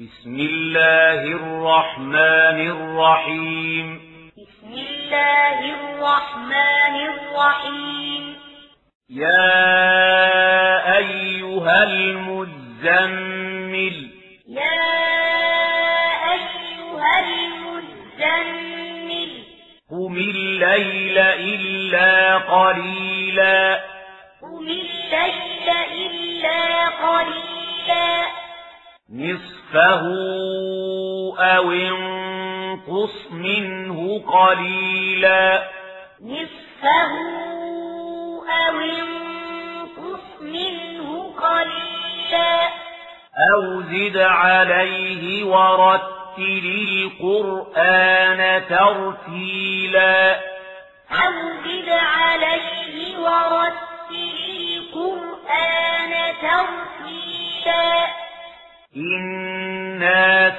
بسم الله الرحمن الرحيم. بسم الله الرحمن الرحيم. يا أيها المزمل. يا أيها المزمل. قم الليل إلا قليلا. قم الليل إلا قليلا. نصفه أو انقص منه قليلا. نصفه أو انقص منه قليلا. أو زد عليه ورتل القرآن ترتيلا. أو زد عليه ورتل القرآن ترتيلا.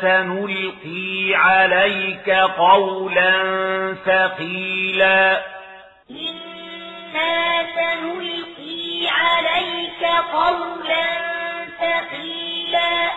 سنلقي عليك قولا ثقيلا. إنا سنلقي عليك قولا ثقيلا.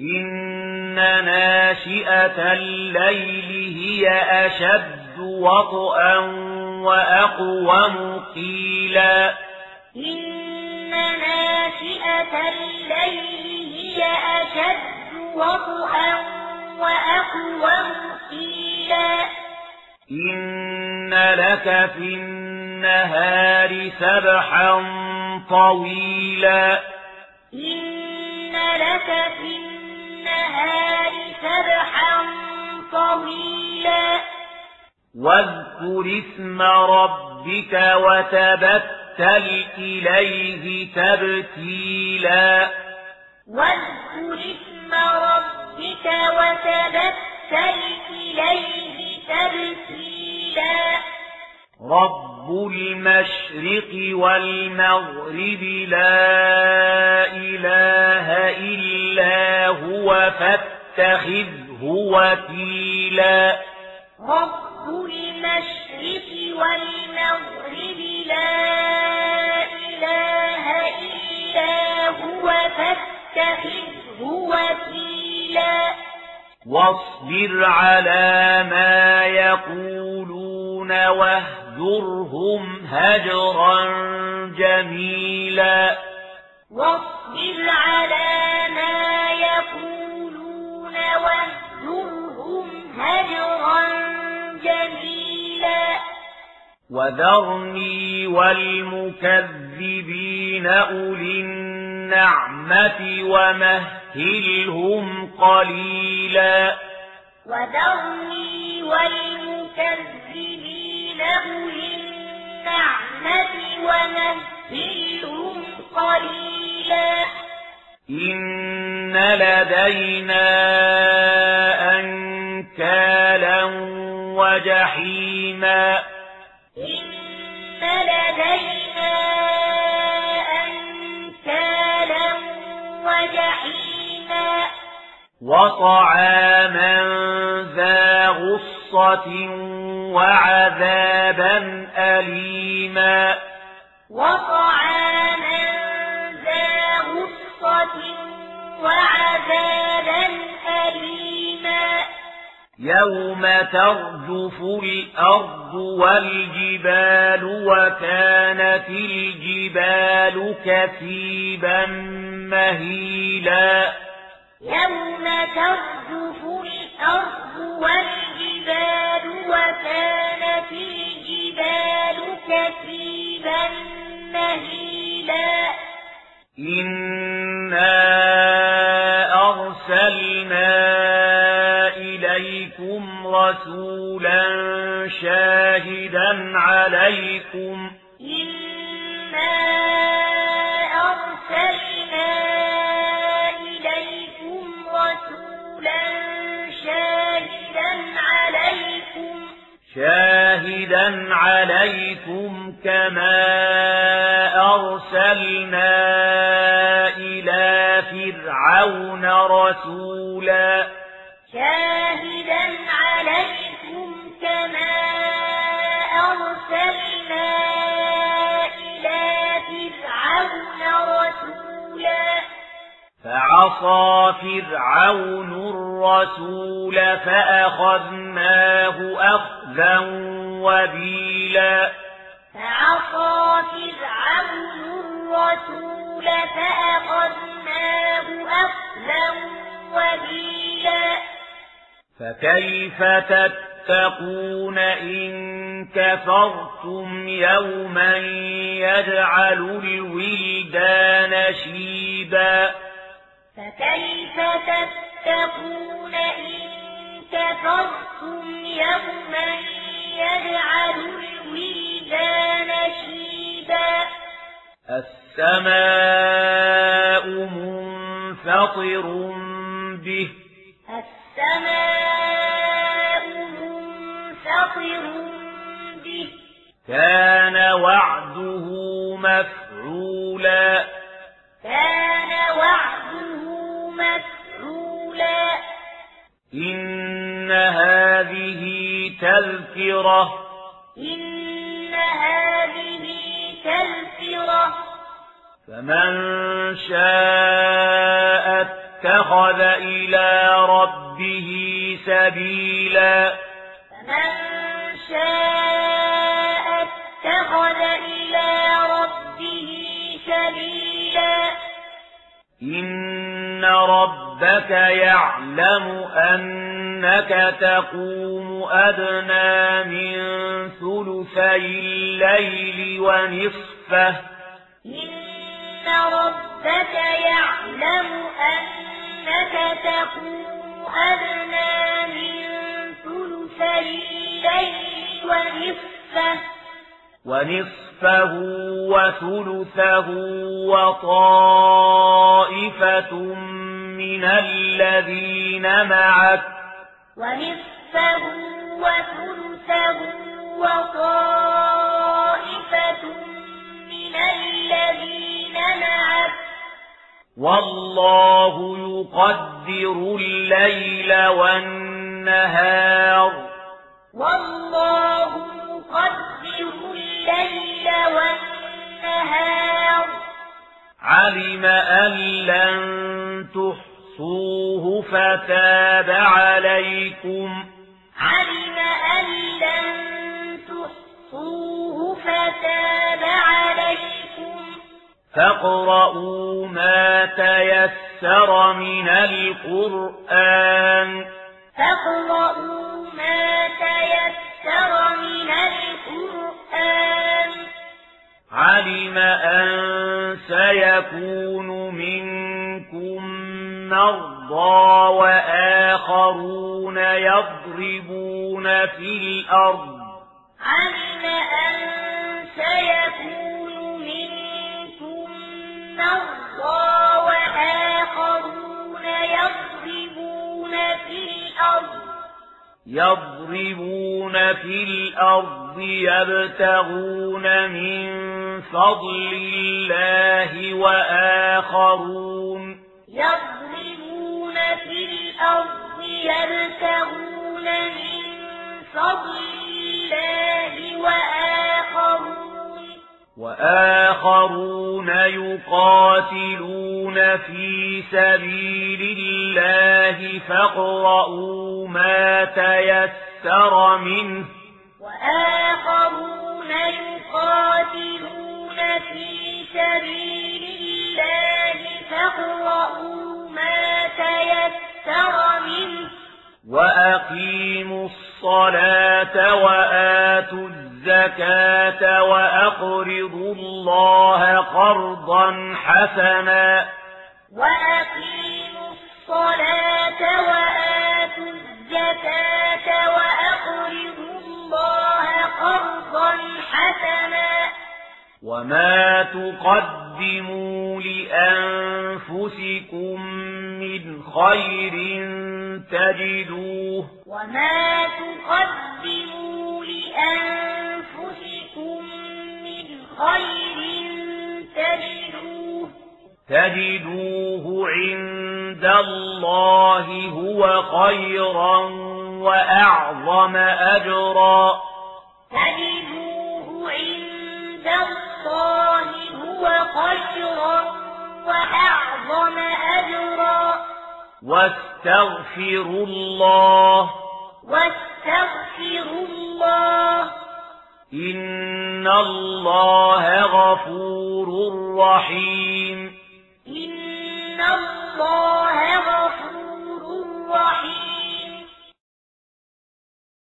إن ناشئة الليل هي أشد وطئا وأقوم قيلا. إن ناشئة الليل هي أشد وأقوم قيلا إن لك في النهار سبحا طويلا. إن لك في النهار سبحا طويلا. واذكر اسم ربك وتبتل إليه تبتيلا. واذكر اسم ربك وتبتل إليه تبتيلا. رب المشرق والمغرب لا إله إلا هو فاتخذه وكيلا. رب المشرق والمغرب لا إله إلا هو فاتخذه وكيلا واصبر على ما يقولون واهجرهم هجرا جميلا. واصبر على ما يقولون واهجرهم هجرا جميلا. وذرني والمكذبين أولي النعمة ومهلهم قليلا. وذرني والمكذبين أولي النعمة ومهلهم قليلا. إن لدينا أنكالا وجحيما. وطعاما ذا غصة وعذابا أليما. وطعاما ذا غصة وعذابا أليما. يوم ترجف الأرض والجبال وكانت الجبال كثيبا مهيلا. يوم ترجف الأرض والجبال وكانت الجبال كثيبا مهيلا إنا أرسلنا إليكم رسولا شاهدا عليكم شاهدا عليكم كما أرسلنا إلى فرعون رسولا شاهدا عليكم كما أرسلنا إلى فرعون رسولا فعصى فرعون الرسول فأخذناه أخذا وبيلا فعصى فرعون الرسول فأخذناه أخذا وبيلا. فكيف تتقون إن كفرتم يوما يجعل الولدان شيبا؟ فكيف تتقون إن كفرتم يوما يجعل الولدان شيبا. السماء منفطر به. السماء تذكرة. إن هذه تذكرة. فمن شاء اتخذ إلى ربه سبيلا. فمن شاء اتخذ إلى ربه سبيلا. إن ربك يعلم أنك تقوم أدنى من ثلثي الليل ونصفه. إن ربك يعلم أنك تقوم أدنى من ثلثي الليل ونصفه. ونصفه وثلثه وطائفة من الذين معك. ونصفه وثلثه وطائفة من الذين معك والله يقدر الليل والنهار. والله يقدر الليل والنهار. علم أن لن تحصوه فتاب عليكم علم أن لن تحصوه فتاب عليكم فاقرؤوا ما تيسر من القرآن فاقرؤوا ما تيسر من القرآن علم أن سيكون منكم مرضى وآخرون يضربون في الأرض. علم أن سيكون منكم مرضى وآخرون يضربون في الأرض؟ يضربون في الأرض يبتغون من فضل الله وآخرون. يضربون الأرض يبتغون من فضل الله وآخرون وآخرون يقاتلون في سبيل الله فاقرؤوا ما تيسر منه وآخرون يقاتلون في سبيل الله فاقرؤوا ما تيسر منه. وأقيموا الصلاة وآتوا الزكاة وأقرضوا الله قرضا حسنا. وأقيموا الصلاة وآتوا الزكاة وأقرضوا الله قرضا حسنا. وما تقدموا لأنفسكم من خير تجدوه. وما تقدموا لأنفسكم من خير تجدوه. تجدوه عند الله هو خيرا وأعظم أجرا. تجدوه عند الله هو خيرا وأعظم أعظم أجرا. واستغفروا الله. واستغفروا الله. إن الله غفور رحيم. إن الله غفور رحيم.